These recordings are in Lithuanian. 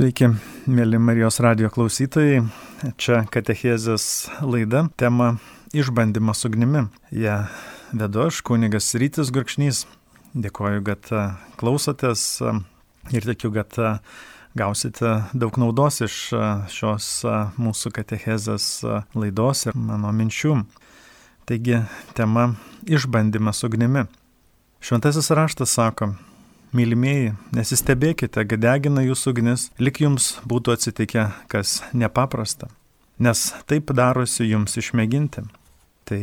Sveiki, mėly Marijos radio klausytojai. Čia Katechezės laida, tema Išbandymas ugnimi. Ja vedu aš, kunigas Rytis Gurkšnys. Dėkoju, kad klausotės ir tikiu, kad gausite daug naudos iš šios mūsų Katechezės laidos ir mano minčių. Taigi, tema Išbandymas ugnimi. Šventasis raštas sako, Mylimieji, nesistebėkite, kad degina jūsų ugnis, lik jums būtų atsitikę kas nepaprasta, nes taip darosi jums išmėginti. Tai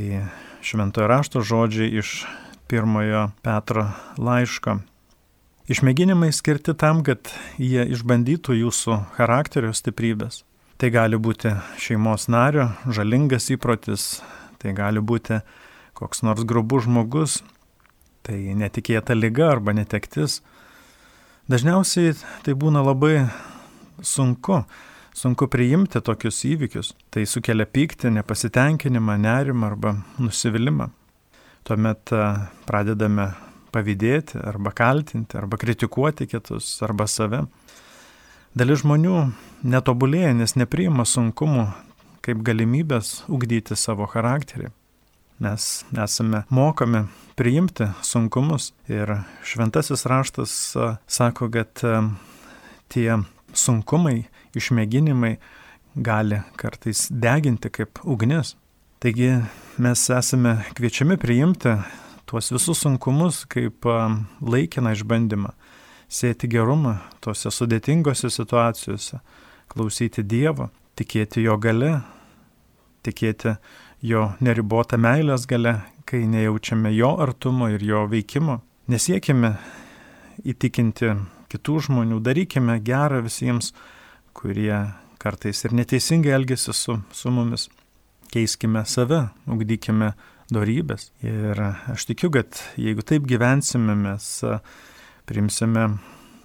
šventojo rašto žodžiai iš pirmojo Petro laiško. Išmėginimai skirti tam, kad jie išbandytų jūsų charakterio stiprybės. Tai gali būti šeimos nario žalingas įprotis, tai gali būti koks nors grubus žmogus, tai netikėta lyga arba netektis. Dažniausiai tai būna labai sunku, sunku priimti tokius įvykius. Tai sukelia pyktį, nepasitenkinimą, nerimą arba nusivylimą. Tuomet pradedame pavydėti arba kaltinti arba kritikuoti kitus arba save. Dalis žmonių netobulėja, nes nepriima sunkumų kaip galimybės ugdyti savo charakterį. Mes esame mokomi priimti sunkumus ir šventasis raštas sako, kad tie sunkumai, išmėginimai gali kartais deginti kaip ugnis. Taigi mes esame kviečiami priimti tuos visus sunkumus kaip laikiną išbandymą, sėti gerumą tose sudėtingose situacijose, klausyti Dievo, tikėti Jo gale, tikėti jo neribota meilės gale, kai nejaučiame jo artumo ir jo veikimo. Nesiekime įtikinti kitų žmonių, darykime gerą visiems, kurie kartais ir neteisingai elgesi su, su mumis. Keiskime save, ugdykime darybės. Ir aš tikiu, kad jeigu taip gyvensime, mes primsime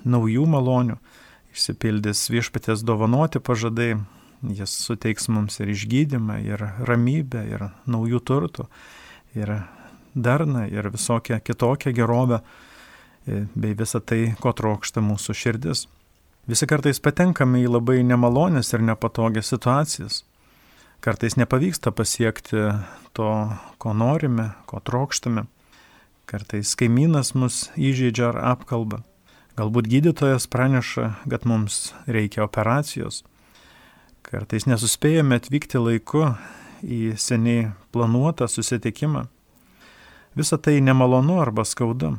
naujų malonių, išsipildys viešpatės dovanoti pažadai, Jis suteiks mums ir išgydymą, ir ramybę, ir naujų turtų, ir darną, ir visokią kitokią gerovę, e, bei visą tai, ko trokšta mūsų širdis. Visi kartais patenkame į labai nemalonės ir nepatogias situacijas. Kartais nepavyksta pasiekti to, ko norime, ko trokštame. Kartais kaimynas mus įžeidžia ar apkalba. Galbūt gydytojas praneša, kad mums reikia operacijos. Kartais nesuspėjame atvykti laiku į seniai planuotą susitikimą. Visą tai nemalonu arba skaudu.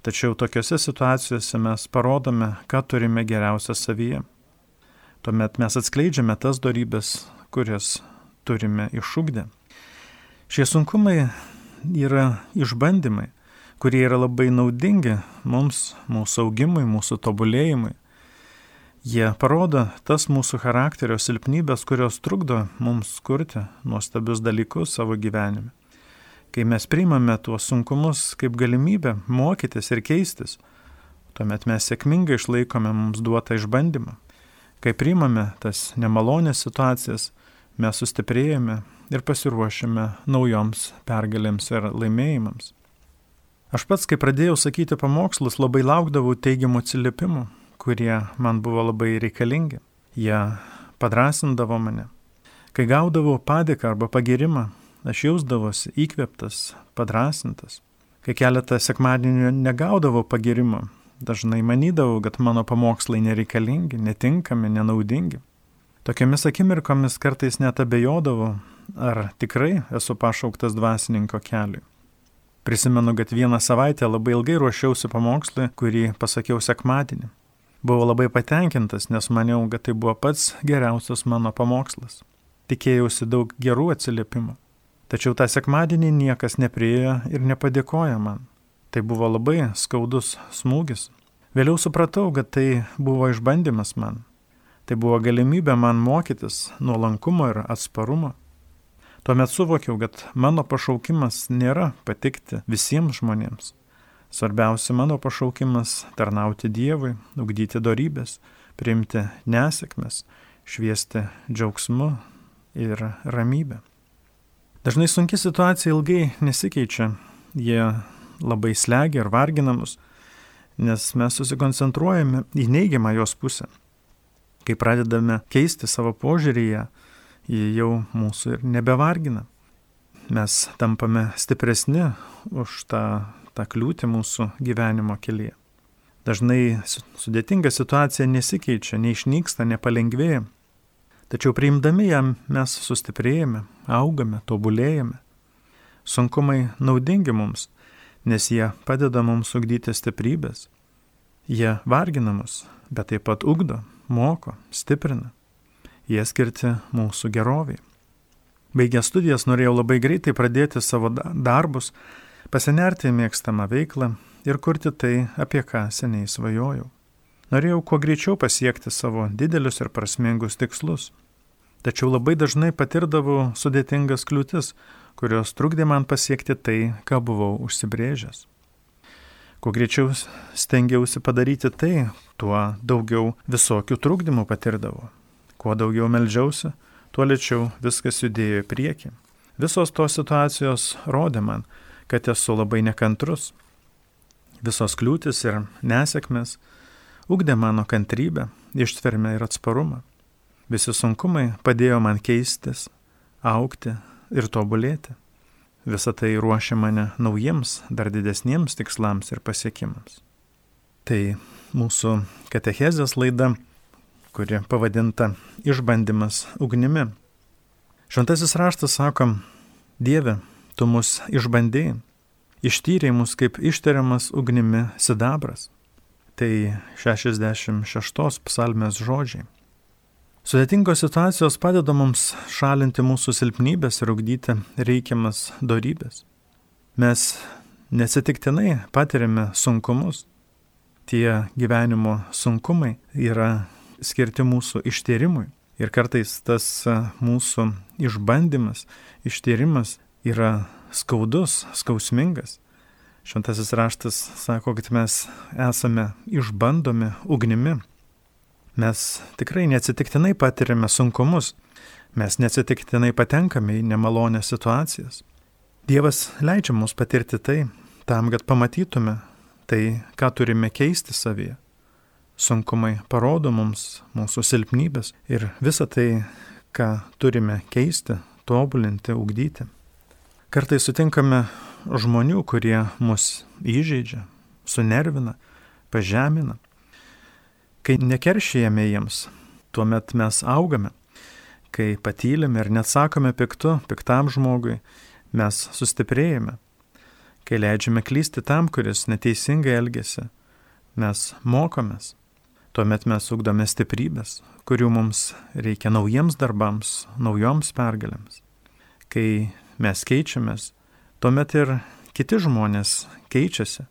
Tačiau tokiuose situacijose mes parodome, ką turime geriausia savyje. Tuomet mes atskleidžiame tas darybės, kurias turime išugdę. Šie sunkumai yra išbandymai, kurie yra labai naudingi mums, mūsų augimui, mūsų tobulėjimui Jie parodo tas mūsų charakterio silpnybės, kurios trukdo mums kurti nuostabius dalykus savo gyvenime. Kai mes priimame tuos sunkumus kaip galimybę mokytis ir keistis, tuomet mes sėkmingai išlaikome mums duotą išbandymą. Kai priimame tas nemalonės situacijas, mes sustiprėjame ir pasiruošime naujoms pergalėms ir laimėjimams. Aš pats, kai pradėjau sakyti pamokslus, labai laukdavau teigiamų atsiliepimų kurie man buvo labai reikalingi. Jie padrasindavo mane. Kai gaudavau padėką arba pagirimą, aš jausdavosi įkveptas, padrasintas. Kai keletą sekmadienių negaudavau pagirimo, dažnai manydavau, kad mano pamokslai nereikalingi, netinkami, nenaudingi. Tokiamis akimirkomis kartais net abejodavau, ar tikrai esu pašauktas dvasininko keliui. Prisimenu, kad vieną savaitę labai ilgai ruošiausi pamokslui, kurį pasakiau sekmadienį. Buvau labai patenkintas, nes maniau, kad tai buvo pats geriausias mano pamokslas. Tikėjausi daug gerų atsiliepimų. Tačiau tą sekmadienį niekas nepriejo ir nepadėkojo man. Tai buvo labai skaudus smūgis. Vėliau supratau, kad tai buvo išbandymas man. Tai buvo galimybė man mokytis nuolankumo ir atsparumo. Tuomet suvokiau, kad mano pašaukimas nėra patikti visiems žmonėms. Svarbiausia mano pašaukimas - tarnauti Dievui, ugdyti darybės, priimti nesėkmes, šviesti džiaugsmu ir ramybę. Dažnai sunki situacija ilgai nesikeičia, jie labai slegia ir vargina mus, nes mes susikoncentruojame į neigiamą jos pusę. Kai pradedame keisti savo požiūrį, jie jau mūsų ir nebevargina. Mes tampame stipresni už tą, tą kliūtį mūsų gyvenimo kelyje. Dažnai sudėtinga situacija nesikeičia, neišnyksta, nepalengvėja. Tačiau priimdami jam mes sustiprėjame, augame, tobulėjame. Sunkumai naudingi mums, nes jie padeda mums ugdyti stiprybės. Jie vargina mus, bet taip pat ugdo, moko, stiprina. Jie skirti mūsų geroviai. Baigę studijas norėjau labai greitai pradėti savo darbus, pasinerti į mėgstamą veiklą ir kurti tai, apie ką seniai svajojau. Norėjau kuo greičiau pasiekti savo didelius ir prasmingus tikslus. Tačiau labai dažnai patirdavau sudėtingas kliūtis, kurios trukdė man pasiekti tai, ką buvau užsibrėžęs. Kuo greičiau stengiausi padaryti tai, tuo daugiau visokių trukdymų patirdavau. Kuo daugiau melžiausi, tuo lėčiau viskas judėjo į priekį. Visos tos situacijos rodė man, kad esu labai nekantrus. Visos kliūtis ir nesėkmės ugdė mano kantrybę, ištvermę ir atsparumą. Visi sunkumai padėjo man keistis, aukti ir tobulėti. Visą tai ruošia mane naujiems, dar didesniems tikslams ir pasiekimams. Tai mūsų katechezės laida, kuri pavadinta Išbandymas ugnimi. Šventasis raštas sako, Dieve, tu mus išbandėjai, ištyrėjai mus kaip ištiriamas ugnimi sidabras. Tai 66 psalmės žodžiai. Sudėtingos situacijos padeda mums šalinti mūsų silpnybės ir ugdyti reikiamas darybės. Mes nesitiktinai patiriame sunkumus. Tie gyvenimo sunkumai yra skirti mūsų ištyrimui. Ir kartais tas mūsų išbandymas, ištyrimas yra skaudus, skausmingas. Šventasis raštas sako, kad mes esame išbandomi ugnimi, Mes tikrai neatsitiktinai patiriame sunkumus, mes neatsitiktinai patenkame į nemalonę situacijas. Dievas leidžia mums patirti tai, tam, kad pamatytume tai, ką turime keisti savyje. Sunkumai parodo mums mūsų silpnybės ir visą tai, ką turime keisti, tobulinti, ugdyti. Kartai sutinkame žmonių, kurie mus įžeidžia, sunervina, pažemina. Kai nekeršėjame jiems, tuomet mes augame. Kai patylime ir neatsakome piktu, piktam žmogui, mes sustiprėjame. Kai leidžiame klysti tam, kuris neteisingai elgesi, mes mokomės. Tuomet mes ugdome stiprybės, kurių mums reikia naujiems darbams, naujoms pergalėms. Kai mes keičiamės, tuomet ir kiti žmonės keičiasi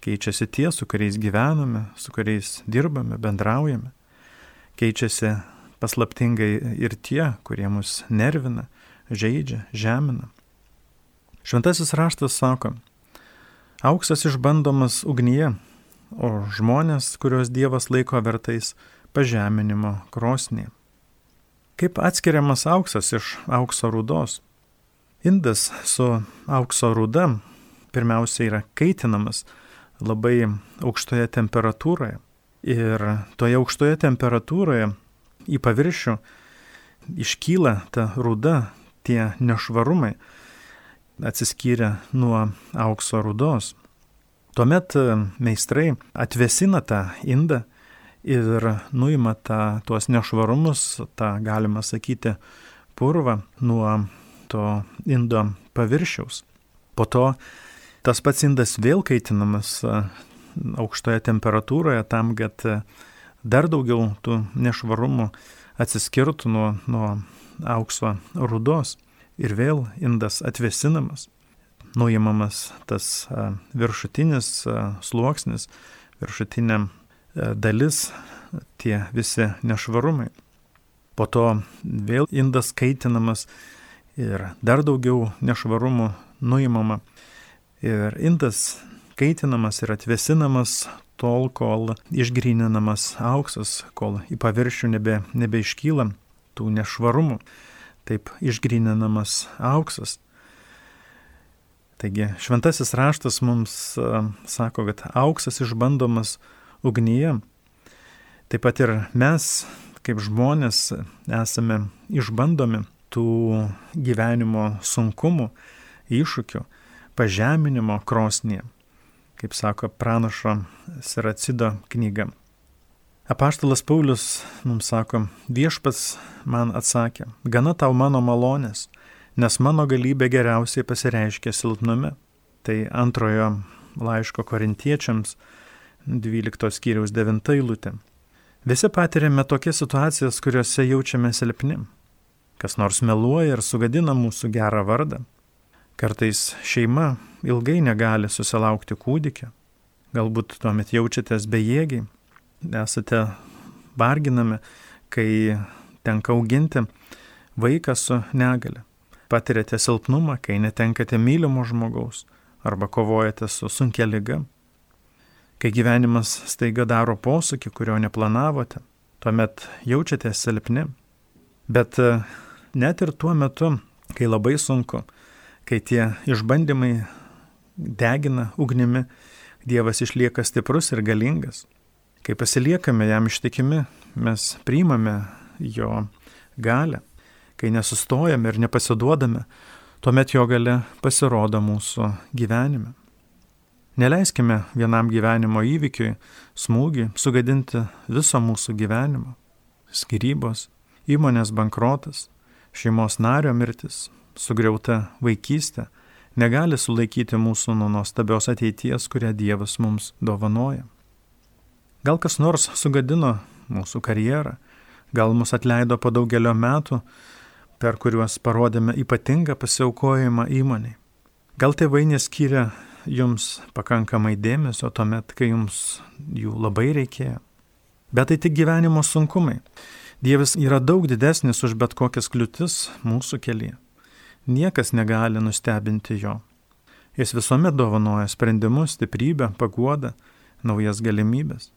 keičiasi tie, su kuriais gyvename, su kuriais dirbame, bendraujame. Keičiasi paslaptingai ir tie, kurie mus nervina, žaidžia, žemina. Šventasis raštas sako, auksas išbandomas ugnyje, o žmonės, kuriuos Dievas laiko vertais, pažeminimo krosnį. Kaip atskiriamas auksas iš aukso rūdos? Indas su aukso rūda pirmiausia yra kaitinamas, labai aukštoje temperatūroje. Ir toje aukštoje temperatūroje į paviršių iškyla ta ruda, tie nešvarumai atsiskyrę nuo aukso rudos. Tuomet e, meistrai atvesina tą indą ir nuima tą, tuos nešvarumus, tą galima sakyti purvą nuo to indo paviršiaus. Po to Tas pats indas vėl kaitinamas aukštoje temperatūroje tam, kad dar daugiau tų nešvarumų atsiskirtų nuo, nuo aukso rudos ir vėl indas atvesinamas, nuimamas tas viršutinis sluoksnis, viršutinė dalis, tie visi nešvarumai. Po to vėl indas kaitinamas ir dar daugiau nešvarumų nuimama Ir indas kaitinamas ir atvesinamas tol, kol išgryninamas auksas, kol į paviršių nebe, nebeiškyla tų nešvarumų. Taip išgryninamas auksas. Taigi šventasis raštas mums sako, kad auksas išbandomas ugnyje. Taip pat ir mes, kaip žmonės esame išbandomi tų gyvenimo sunkumų, iššūkių, pažeminimo krosnėje, kaip sako pranašo Siracido knyga. Apaštalas Paulius mums sako, viešpats man atsakė, gana tau mano malonės, nes mano galybė geriausiai pasireiškia silpnume. Tai antrojo laiško korintiečiams 12 skyriaus 9 eilutė. Visi patiriame tokias situacijas, kuriuose jaučiame silpni. Kas nors meluoja ir sugadina mūsų gerą vardą. Kartais šeima ilgai negali susilaukti kūdikio. Galbūt tuomet jaučiatės bejėgiai, esate varginami, kai tenka auginti vaiką su negale. Patirėte silpnumą, kai netenkate mylimo žmogaus arba kovojate su sunkia lyga Kai gyvenimas staiga daro posūkį, kurio neplanavote, tuomet jaučiatės silpni. Bet net ir tuo metu, kai labai sunku, kai tie išbandymai degina ugnimi, Dievas išlieka stiprus ir galingas. Kai pasiliekame jam ištikimi, mes priimame jo galę. Kai nesustojame ir nepasiduodame, tuomet jo gale pasirodo mūsų gyvenime. Neleiskime vienam gyvenimo įvykiui, smūgiui sugadinti viso mūsų gyvenimo. Skirybos, įmonės bankrotas, šeimos nario mirtis, sugriauta vaikystė negali sulaikyti mūsų nuo nuostabios ateities, kurią Dievas mums dovanoja. Gal kas nors sugadino mūsų karjerą, gal mus atleido po daugelio metų, per kuriuos parodėme ypatingą pasiaukojimą įmoniai. Gal tėvai neskyrė jums pakankamai dėmesio tuomet, kai jums jų labai reikėjo. Bet tai tik gyvenimo sunkumai. Dievas yra daug didesnis už bet kokias kliūtis mūsų kelyje. Niekas negali nustebinti jo. Jis visuomet dovanoja sprendimus, stiprybę, paguodą, naujas galimybės.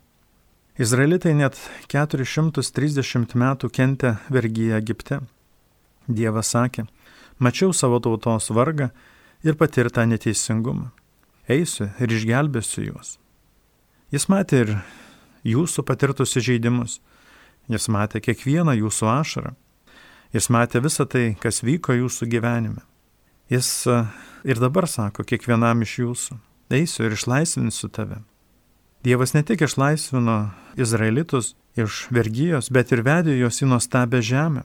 Izraelitai net 430 metų kentė vergyje Egipte. Dievas sakė, mačiau savo tautos vargą ir patirtą neteisingumą eisiu ir išgelbėsiu juos. Jis matė ir jūsų patirtus įžeidimus, jis matė kiekvieną jūsų ašarą, jis matė visą tai, kas vyko jūsų gyvenime. Jis e, ir dabar sako kiekvienam iš jūsų, eisiu ir išlaisvinsiu tave. Dievas ne tik išlaisvino izraelitus iš vergyjos, bet ir vedė juos į nuostabę žemę.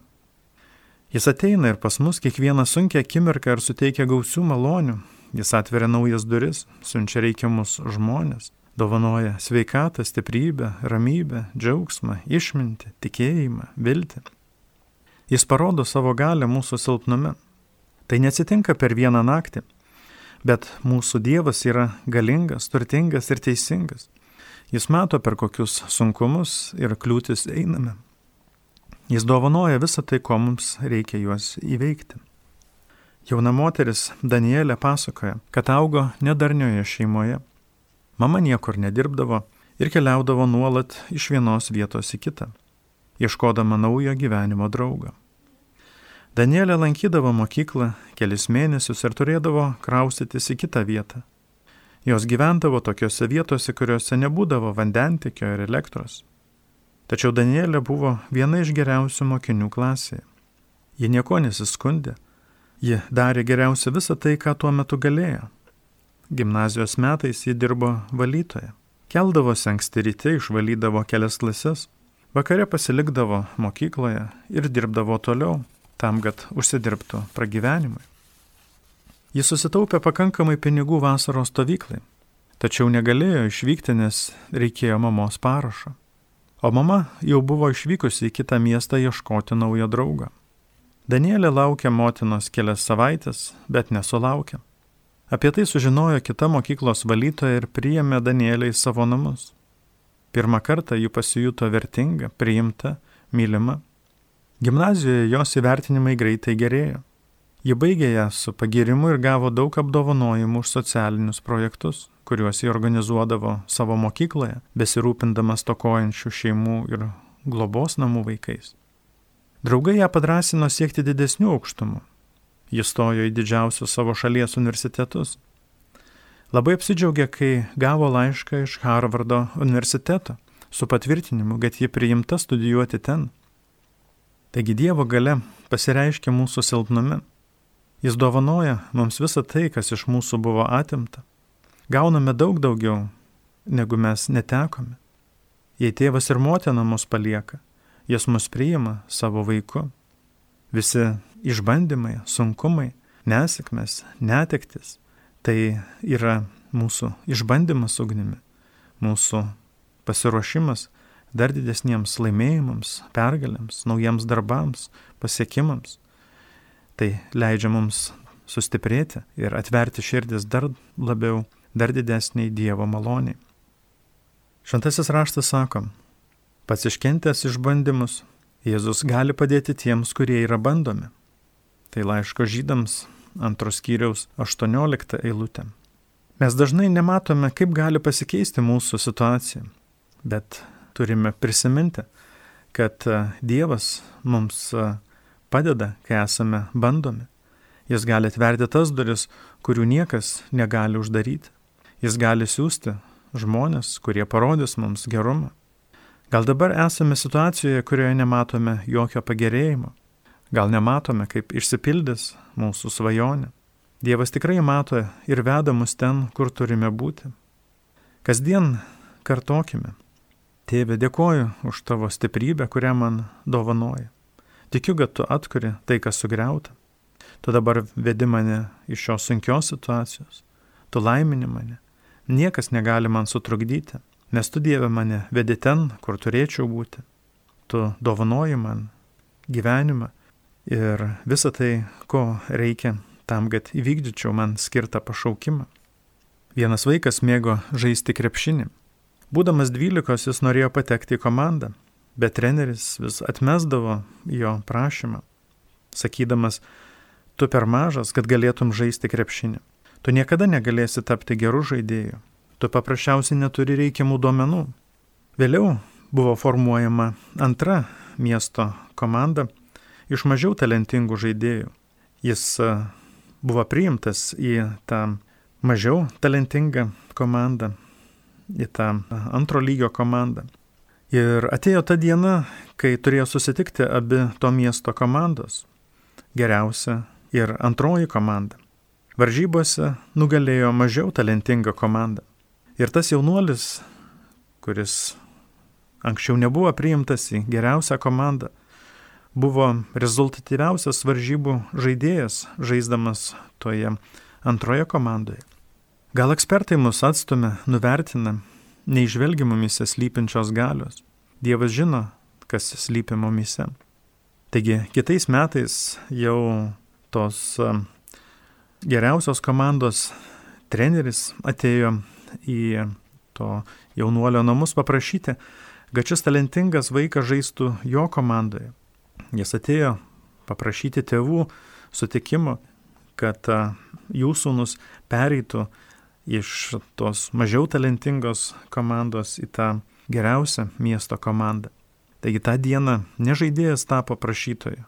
Jis ateina ir pas mus kiekvieną sunkę akimirką ir suteikia gausių malonių, Jis atveria naujas duris, siunčia reikiamus žmonės, dovanoja sveikatą, stiprybę, ramybę, džiaugsmą, išmintį, tikėjimą, viltį. Jis parodo savo galę mūsų silpnume. Tai neatsitinka per vieną naktį, bet mūsų Dievas yra galingas, turtingas ir teisingas. Jis mato, per kokius sunkumus ir kliūtis einame. Jis dovanoja visą tai, ko mums reikia juos įveikti. Jauna moteris Danielė pasakoja, kad augo nedarnioje šeimoje. Mama niekur nedirbdavo ir keliaudavo nuolat iš vienos vietos į kitą, ieškodama naujo gyvenimo draugo. Danielė lankydavo mokyklą kelis mėnesius ir turėdavo kraustytis į kitą vietą. Jos gyvendavo tokiose vietose, kuriuose nebūdavo vandentikio ir elektros. Tačiau Danielė buvo viena iš geriausių mokinių klasėje. Ji nieko nesiskundė Ji darė geriausia visą tai, ką tuo metu galėjo. Gimnazijos metais ji dirbo valytoje. Keldavosi anksti ryte, išvalydavo kelias klases, vakare pasilikdavo mokykloje ir dirbdavo toliau, tam, kad užsidirbtų pragyvenimui. Jis susitaupė pakankamai pinigų vasaros stovyklai, tačiau negalėjo išvykti, nes reikėjo mamos parašo. O mama jau buvo išvykusi į kitą miestą ieškoti naujo draugo. Danielė laukė motinos kelias savaitės, bet nesulaukė. Apie tai sužinojo kita mokyklos valytoja ir priėmė Danielę į savo namus. Pirmą kartą ji pasijuto vertinga, priimta, mylima. Gimnazijoje jos įvertinimai greitai gerėjo. Ji baigė ją su pagirimu ir gavo daug apdovanojimų už socialinius projektus, kuriuos jį organizuodavo savo mokykloje, besirūpindamas tokojančių šeimų ir globos namų vaikais. Draugai ją padrasino siekti didesnių aukštumų. Jis stojo į didžiausius savo šalies universitetus. Labai apsidžiaugė, kai gavo laišką iš Harvardo universiteto su patvirtinimu, kad ji priimta studijuoti ten. Taigi Dievo gale pasireiškia mūsų silpnume. Jis dovanoja mums visą tai, kas iš mūsų buvo atimta. Gauname daug daugiau, negu mes netekome. Jei tėvas ir motina mus palieka, jis mus priima savo vaiku. Visi išbandymai, sunkumai, nesėkmės, netektis - tai yra mūsų išbandymas ugnimi, mūsų pasiruošimas dar didesniems laimėjimams, pergalėms, naujiems darbams, pasiekimams. Tai leidžia mums sustiprėti ir atverti širdis dar labiau, dar didesniai Dievo maloniai. Šventasis raštas sako, pats iškentęs išbandymus, Jėzus gali padėti tiems, kurie yra bandomi. Tai laiško žydams antros kiriaus 18 eilutė. Mes dažnai nematome, kaip gali pasikeisti mūsų situacija, bet turime prisiminti, kad e, Dievas mums e, padeda, kai esame bandomi. Jis gali atverti tas duris, kurių niekas negali uždaryti. Jis gali siūsti žmonės, kurie parodys mums gerumą. Gal dabar esame situacijoje, kurioje nematome jokio pagerėjimo. Gal nematome, kaip išsipildys mūsų svajonė. Dievas tikrai mato ir veda mus ten, kur turime būti. Kasdien kartokime. Tėve, dėkoju už tavo stiprybę, kurią man dovanoji. Tikiu, kad tu atkuri tai, kas sugriauta. Tu dabar vedi mane iš šios sunkios situacijos. Tu laimini mane. Niekas negali man sutrukdyti, nes tu Dieve mane vedi ten, kur turėčiau būti. Tu dovanoji man gyvenimą ir visą tai, ko reikia tam, kad įvykdyčiau man skirtą pašaukimą. Vienas vaikas mėgo žaisti krepšinį. Būdamas dvylikos jis norėjo patekti į komandą, bet treneris vis atmesdavo jo prašymą, sakydamas, tu per mažas, kad galėtum žaisti krepšinį. Tu niekada negalėsi tapti gerų žaidėjų. Tu paprasčiausiai neturi reikiamų duomenų. Vėliau buvo formuojama antra miesto komanda iš mažiau talentingų žaidėjų. Jis e, buvo priimtas į tą mažiau talentingą komandą, į tą antro lygio komandą. Ir atėjo ta diena, kai turėjo susitikti abi to miesto komandos - geriausia ir antroji komanda. Varžybose nugalėjo mažiau talentinga komanda. Ir tas jaunuolis, kuris anksčiau nebuvo priimtas į geriausią komandą, buvo rezultatyviausias varžybų žaidėjas, žaisdamas toje antroje komandoje. Gal ekspertai mus atstumia, nuvertina neižvelgi mumise slypinčios galios. Dievas žino, kas slypi mumise. Taigi kitais metais jau tos geriausios komandos treneris atėjo į to jaunuolio namus paprašyti, kad šis talentingas vaikas žaistų jo komandoje. Jis atėjo paprašyti tėvų sutikimo, kad jų sūnus pereitų iš tos mažiau talentingos komandos į tą geriausią miesto komandą. Taigi tą dieną ne žaidėjas tapo prašytoju,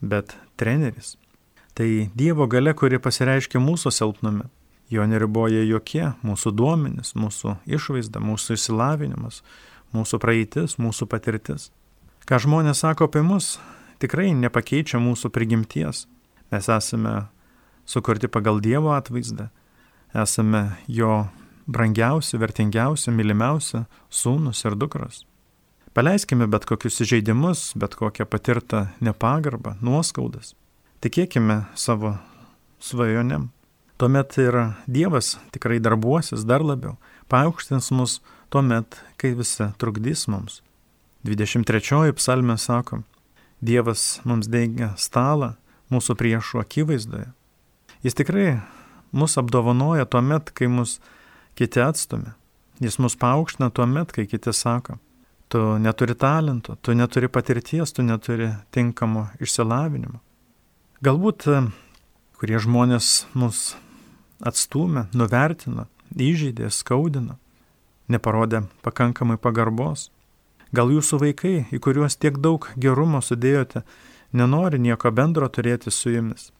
bet treneris. Tai Dievo gale, kuri pasireiškia mūsų silpnume. Jo neriboja jokie mūsų duomenys, mūsų išvaizda, mūsų išsilavinimas, mūsų praeitis, mūsų patirtis. Ką žmonės sako apie mus, tikrai nepakeičia mūsų prigimties. Mes esame sukurti pagal Dievo atvaizdą, esame jo brangiausi, vertingiausi, mylimiausi sūnus ir dukros. Paleiskime bet kokius įžeidimus, bet kokią patirtą nepagarbą, nuoskaudas. Tikėkime savo svajonėm. Tuomet ir Dievas tikrai darbuosis dar labiau, paaukštins mus tuomet, kai visi trukdys mums. 23 psalmė sako, Dievas mums deigia stalą mūsų priešų akivaizdoje. Jis tikrai mus apdovanoja tuomet, kai mus kiti atstumia. Jis mus paaukština tuomet, kai kiti sako, tu neturi talento, tu neturi patirties, tu neturi tinkamo išsilavinimo. Galbūt e, kurie žmonės mus atstumė, nuvertino, įžeidė, skaudino, neparodė pakankamai pagarbos. Gal jūsų vaikai, į kuriuos tiek daug gerumo sudėjote, nenori nieko bendro turėti su jumis.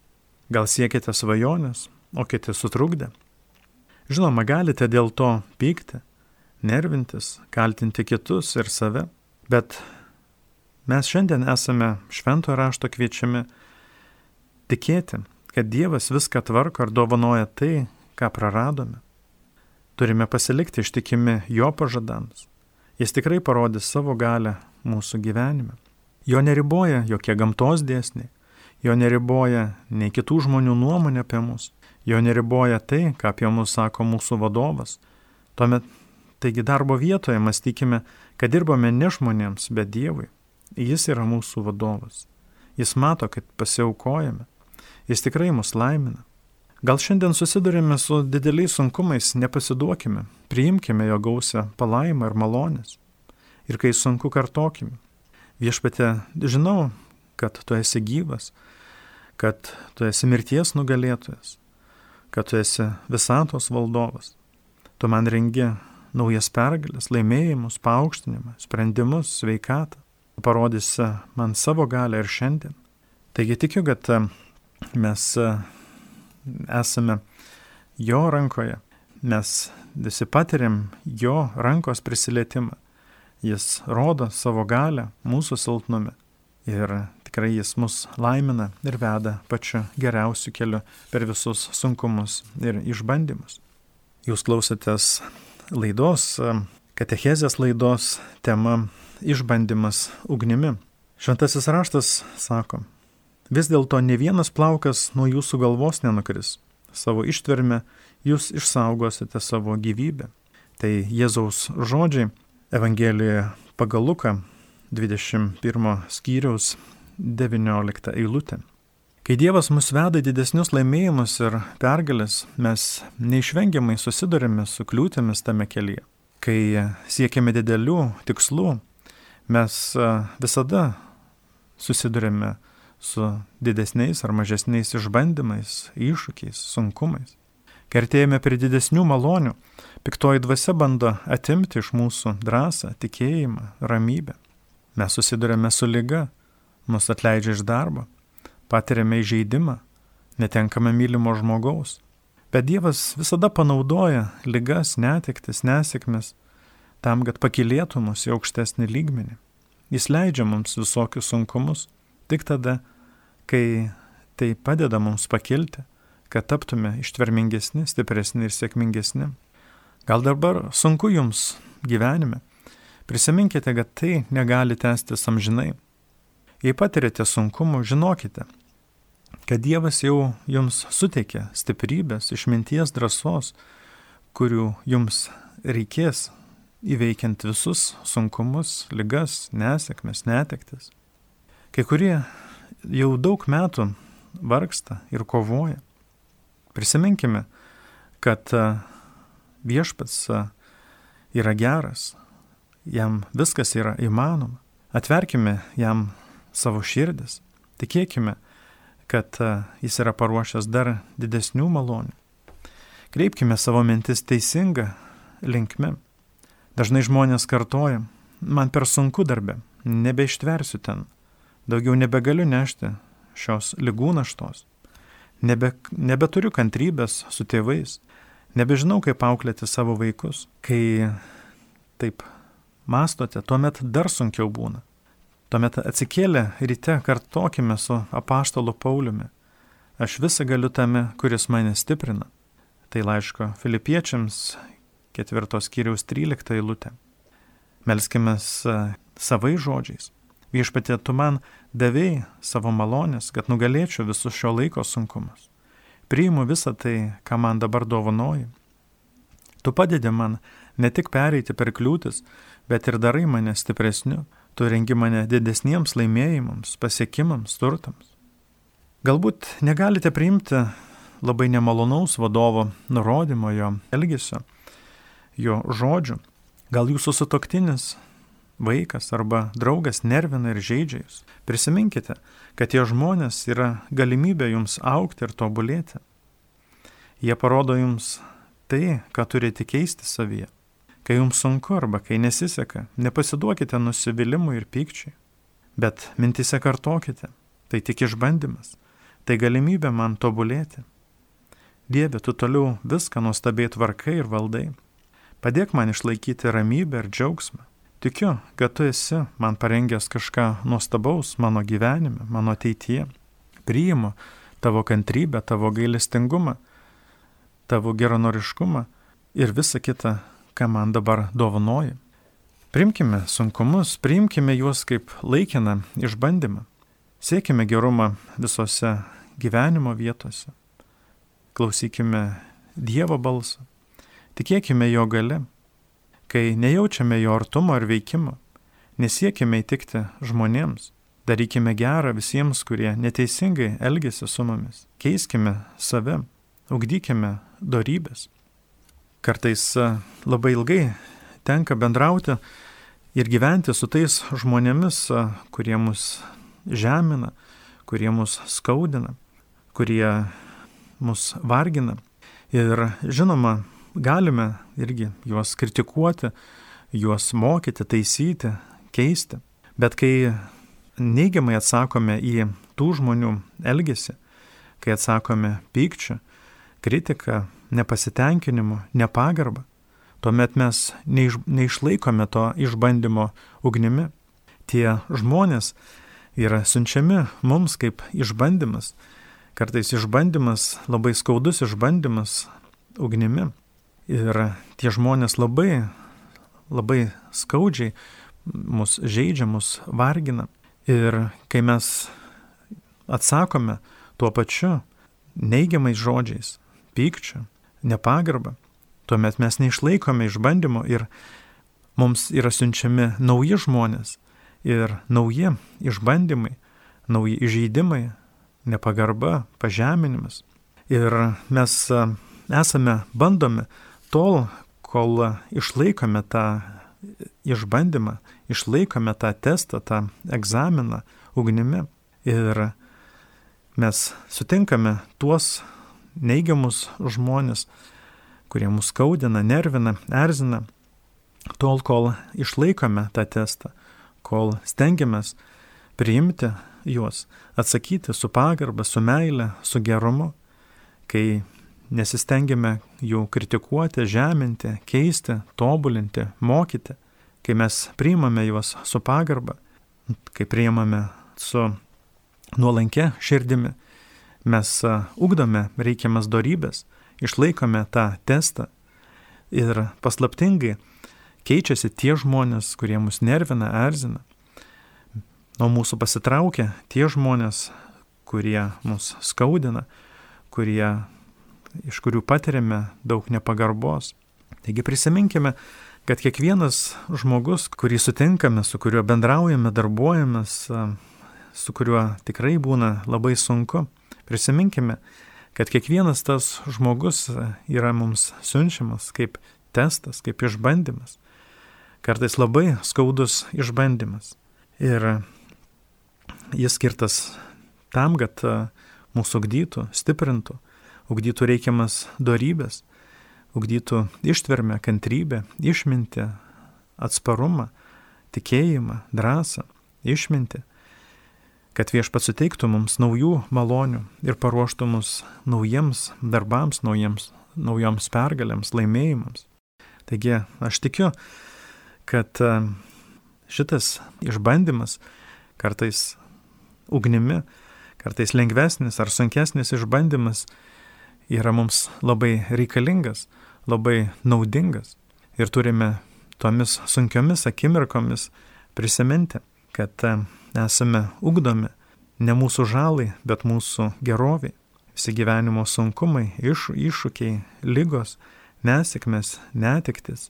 Gal siekite svajonės, o kiti sutrukdė. Žinoma, galite dėl to pykti, nervintis, kaltinti kitus ir save, bet mes šiandien esame švento rašto kviečiami tikėti, kad Dievas viską tvarko ir dovanoja tai, ką praradome. Turime pasilikti ištikimi Jo pažadams. Jis tikrai parodys savo galę mūsų gyvenime. Jo neriboja jokie gamtos dėsniai, jo neriboja nei kitų žmonių nuomonė apie mus, jo neriboja tai, ką apie mus sako mūsų vadovas. Tuomet, taigi darbo vietoje mąstykime, kad dirbame ne žmonėms, bet Dievui. Jis yra mūsų vadovas. Jis mato, kad pasiaukojame. Jis tikrai mus laimina. Gal šiandien susidurime su dideliais sunkumais, nepasiduokime, priimkime jo gausią palaimą ir malonės. Ir kai sunku, kartokime. Viešpatė, žinau, kad tu esi gyvas, kad tu esi mirties nugalėtojas, kad tu esi visatos valdovas. Tu man rengi naujas pergalės, laimėjimus, paaukštinimą, sprendimus, sveikatą. Parodysi man savo galę ir šiandien. Taigi tikiu, kad mes esame jo rankoje, mes visi patiriam jo rankos prisilietimą. Jis rodo savo galę mūsų silpnume ir tikrai jis mus laimina ir veda pačiu geriausiu keliu per visus sunkumus ir išbandymus. Jūs klausotės laidos, katechezės laidos tema išbandymas ugnimi. Šventasis raštas sako, vis dėlto ne vienas plaukas nuo jūsų galvos nenukris. Savo ištverme jūs išsaugosite savo gyvybę. Tai Jėzaus žodžiai Evangelijoje pagal Luką 21 skyriaus 19 eilutė. Kai Dievas mus veda į didesnius laimėjimus ir pergalės, mes neišvengiamai susidurime su kliūtėmis tame kelyje. Kai siekiame didelių tikslų, mes visada susidurime su didesniais ar mažesniais išbandymais, iššūkiais, sunkumais. Kertėjame prie didesnių malonių, Piktoji dvasia bando atimti iš mūsų drąsą, tikėjimą, ramybę. Mes susidurėme su lyga, mus atleidžia iš darbo, patiriame įžeidimą, netenkame mylimo žmogaus. Bet Dievas visada panaudoja lygas, netiktis, nesėkmes tam, kad pakilėtų mus į aukštesnį lygmenį. Jis leidžia mums visokius sunkumus tik tada, kai tai padeda mums pakilti, kad taptume ištvermingesni, stipresni ir sėkmingesni. Gal dabar sunku jums gyvenime. Prisiminkite, kad tai negali tęstis amžinai. Jei patirite sunkumų, žinokite, kad Dievas jau jums suteikė stiprybės, išminties, drąsos, kurių jums reikės įveikiant visus sunkumus, ligas, nesėkmes, netektis. Kai kurie jau daug metų vargsta ir kovoja. Prisiminkime, kad viešpats yra geras, jam viskas yra įmanoma. Atverkime jam savo širdis, tikėkime, kad jis yra paruošęs dar didesnių malonių. Kreipkime savo mintis teisinga linkme. Dažnai žmonės kartoja, man per sunku darbė, nebeištversiu ten, daugiau nebegaliu nešti šios lygų naštos, nebe, nebeturiu kantrybės su tėvais, Nebežinau, kaip auklėti savo vaikus. Kai taip mastote, tuomet dar sunkiau būna. Tuomet atsikėlę ryte kartokime su apaštalu Pauliumi. Aš visą galiu tame, kuris mane stiprina. Tai laiško filipiečiams ketvirtos kiriaus 13 eilutė. Melskime savai žodžiais. Viešpatė, tu man davėjai savo malonės, kad nugalėčiau visus šio laiko sunkumus priimu visą tai, ką man dabar dovanoji. Tu padedi man ne tik pereiti per kliūtis, bet ir darai mane stipresniu, tu rengi mane didesniems laimėjimams, pasiekimams, turtams. Galbūt negalite priimti labai nemalonaus vadovo nurodymo jo elgesio, jo žodžių. Gal jūsų sutoktinis vaikas arba draugas nervina ir žaidžia jūs. Prisiminkite, kad tie žmonės yra galimybė jums aukti ir tobulėti. Jie parodo jums tai, ką turite keisti savyje. Kai jums sunku arba kai nesiseka, nepasiduokite nusivylimui ir pykčiui. Bet mintise kartokite, tai tik išbandymas, tai galimybė man tobulėti. Dieve, tu toliau viską nuostabiai tvarkai ir valdai. Padėk man išlaikyti ramybę ir džiaugsmą. Tikiu, kad tu esi man parengęs kažką nuostabaus mano gyvenime, mano ateityje. Priimu tavo kantrybę, tavo gailestingumą, tavo geronoriškumą ir visą kitą, ką man dabar dovanoji. Primkime sunkumus, priimkime juos kaip laikiną išbandymą. Siekime gerumą visose gyvenimo vietose. Klausykime Dievo balsą. Tikėkime jo gale. Kai nejaučiame jo artumo ar veikimo, nesiekime įtikti žmonėms. Darykime gerą visiems, kurie neteisingai elgesi su mumis. Keiskime save, ugdykime darybės. Kartais labai ilgai tenka bendrauti ir gyventi su tais žmonėmis, kurie mus žemina, kurie mus skaudina, kurie mus vargina. Ir žinoma, galime irgi juos kritikuoti, juos mokyti, taisyti, keisti. Bet kai neigiamai atsakome į tų žmonių elgesį, kai atsakome pykčiu, kritika, nepasitenkinimu, nepagarbą, tuomet mes neiš, neišlaikome to išbandymo ugnimi. Tie žmonės yra siunčiami mums kaip išbandymas. Kartais išbandymas, labai skaudus išbandymas ugnimi. Ir tie žmonės labai, labai skaudžiai mus žaidžia, mus vargina. Ir kai mes atsakome tuo pačiu neigiamais žodžiais, pykčiu, nepagarbą, tuomet mes neišlaikome išbandymo ir mums yra siunčiami nauji žmonės ir nauji išbandymai, nauji įžeidimai, nepagarba, pažeminimas. Ir mes esame bandomi tol, kol išlaikome tą išbandymą, išlaikome tą testą, tą egzaminą ugnimi. Ir mes sutinkame tuos neigiamus žmonės, kurie mus skaudina, nervina, erzina, tol kol išlaikome tą testą, kol stengiamės priimti juos, atsakyti su pagarba, su meile, su gerumu, kai nesistengiame jų kritikuoti, žeminti, keisti, tobulinti, mokyti, kai mes priimame juos su pagarba, kai priimame su nuolankia širdimi, mes ugdome reikiamas darybės, išlaikome tą testą ir paslaptingai keičiasi tie žmonės, kurie mus nervina, erzina. Nuo mūsų pasitraukia tie žmonės, kurie mus skaudina, kurie, iš kurių patiriame daug nepagarbos. Taigi prisiminkime, kad kiekvienas žmogus, kurį sutinkame, su kuriuo bendraujame, darbuojamės, su kuriuo tikrai būna labai sunku, prisiminkime, kad kiekvienas tas žmogus yra mums siunčiamas kaip testas, kaip išbandymas. Kartais labai skaudus išbandymas. Ir jis skirtas tam, kad mūsų ugdytų, stiprintų, ugdytų reikiamas darybės, ugdytų ištvermę, kantrybę, išmintį, atsparumą, tikėjimą, drąsą, išmintį kad viešpats suteiktų mums naujų malonių ir paruoštų mus naujiems darbams, naujiems, naujoms pergalėms, laimėjimams. Taigi aš tikiu, kad e, šitas išbandymas kartais ugnimi, kartais lengvesnis ar sunkesnis išbandymas yra mums labai reikalingas, labai naudingas. Ir turime tomis sunkiomis akimirkomis prisiminti, kad e, esame ugdomi ne mūsų žalai, bet mūsų geroviai. Visi gyvenimo sunkumai, iš, iššūkiai, lygos, nesėkmės, netiktis,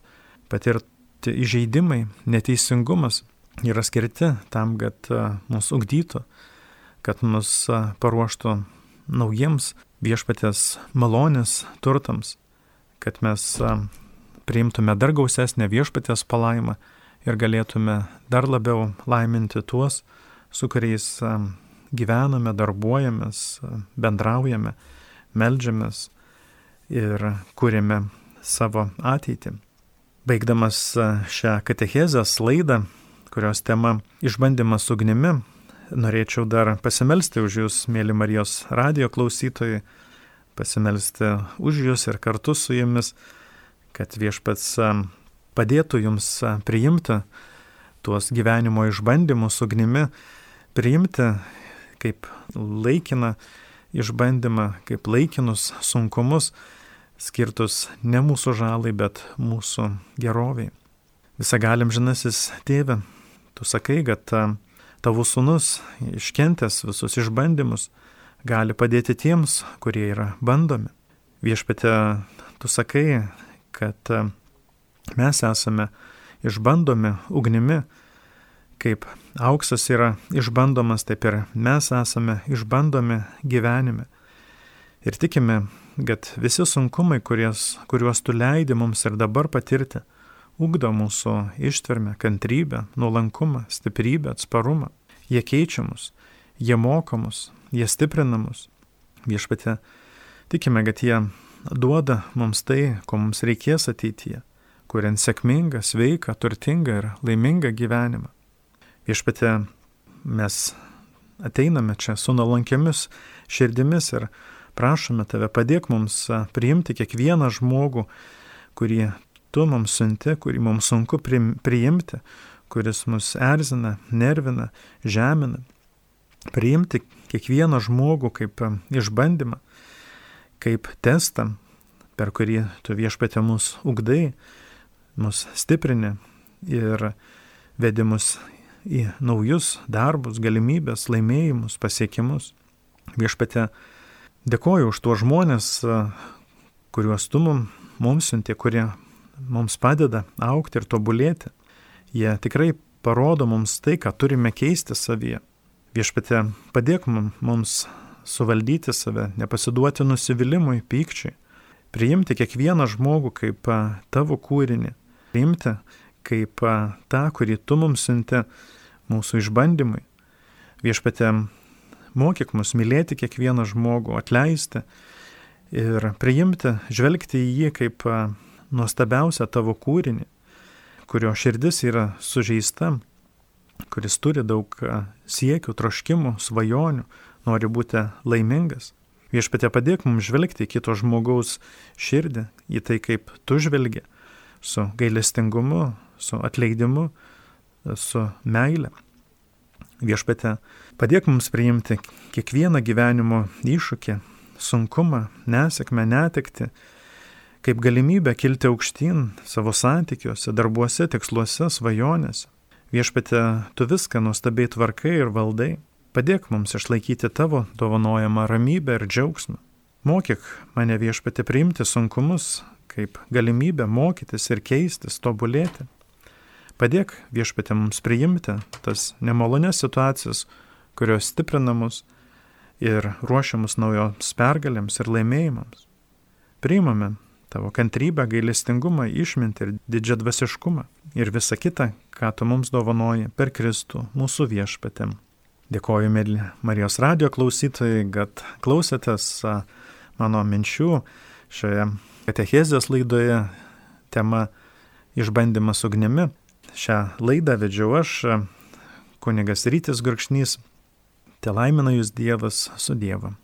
patirti įžeidimai, neteisingumas yra skirti tam, kad mus ugdytų, kad mus paruoštų naujiems viešpatės malonės turtams, kad mes priimtume dar gausesnę viešpatės palaimą ir galėtume dar labiau laiminti tuos, su kuriais gyvename, darbuojamės, bendraujame, melžiamės ir kūrėme savo ateitį. Baigdamas šią katechezės laidą, kurios tema išbandymas ugnimi, norėčiau dar pasimelsti už Jūs, mėly Marijos radio klausytojai, pasimelsti už Jūs ir kartu su Jumis, kad viešpats padėtų jums priimti tuos gyvenimo išbandymus ugnimi priimti kaip laikiną išbandymą, kaip laikinus sunkumus, skirtus ne mūsų žalai, bet mūsų geroviai. Visagalim žinasis tėve, tu sakai, kad tavo sunus iškentęs visus išbandymus gali padėti tiems, kurie yra bandomi. Viešpatė, tu sakai, kad mes esame išbandomi ugnimi, kaip auksas yra išbandomas, taip ir mes esame išbandomi gyvenime. Ir tikime, kad visi sunkumai, kurios, kuriuos tu leidi mums ir dabar patirti, ugdo mūsų ištvermę, kantrybę, nuolankumą, stiprybę, atsparumą. Jie keičia mus, jie moko mus, jie stiprina mus. Viešpatė, tikime, kad jie duoda mums tai, ko mums reikės ateityje, kuriant sėkmingą, sveiką, turtingą ir laimingą gyvenimą. Viešpatė, mes ateiname čia su nuolankiamis širdimis ir prašome tave, padėk mums priimti kiekvieną žmogų, kurį tu mums siunti, kurį mums sunku priimti, kuris mus erzina, nervina, žemina. Priimti kiekvieną žmogų kaip išbandymą, kaip testą, per kurį tu viešpatė mus ugdai, mus stiprini ir vedimus į naujus darbus, galimybės, laimėjimus, pasiekimus. Viešpatė, dėkoju už tuos žmonės, kuriuos tu mums siunti, kurie mums padeda aukti ir tobulėti. Jie tikrai parodo mums tai, ką turime keisti savyje. Viešpatė, padėk mums suvaldyti save, nepasiduoti nusivylimui, pykčiui, priimti kiekvieną žmogų kaip tavo kūrinį, priimti kaip tą, kurį tu mums siunti mūsų išbandymui. Viešpatė, mokyk mus mylėti kiekvieną žmogų, atleisti ir priimti, žvelgti į jį kaip nuostabiausią tavo kūrinį, kurio širdis yra sužeista, kuris turi daug siekių, troškimų, svajonių, nori būti laimingas. Viešpatė padėk mums žvelgti į kito žmogaus širdį, į tai, kaip tu žvelgi, su gailestingumu, su atleidimu, su meile. Viešpatė, padėk mums priimti kiekvieną gyvenimo iššūkį, sunkumą, nesėkmę, netekti, kaip galimybę kilti aukštyn savo santykiuose, darbuose, tiksluose, svajonėse. Viešpatė, tu viską nuostabiai tvarkai ir valdai. Padėk mums išlaikyti tavo dovanojamą ramybę ir džiaugsmą. Mokyk mane viešpatė priimti sunkumus kaip galimybę mokytis ir keistis, tobulėti. Padėk viešpatė mums priimti tas nemalonės situacijas, kurios stiprina mus ir ruošia mus naujoms pergalėms ir laimėjimams. Priimame tavo kantrybę, gailestingumą, išmintį ir didžiadvasiškumą ir visa kita, ką tu mums dovanoji per Kristų, mūsų viešpatėm. Dėkoju, mėly Marijos radio klausytojai, kad klausėtės mano minčių šioje katechezės laidoje tema Išbandymas ugnimi. Šią laidą vedžiau aš, kunigas Rytis Gurkšnys. Te laimina jūs Dievas su Dievu.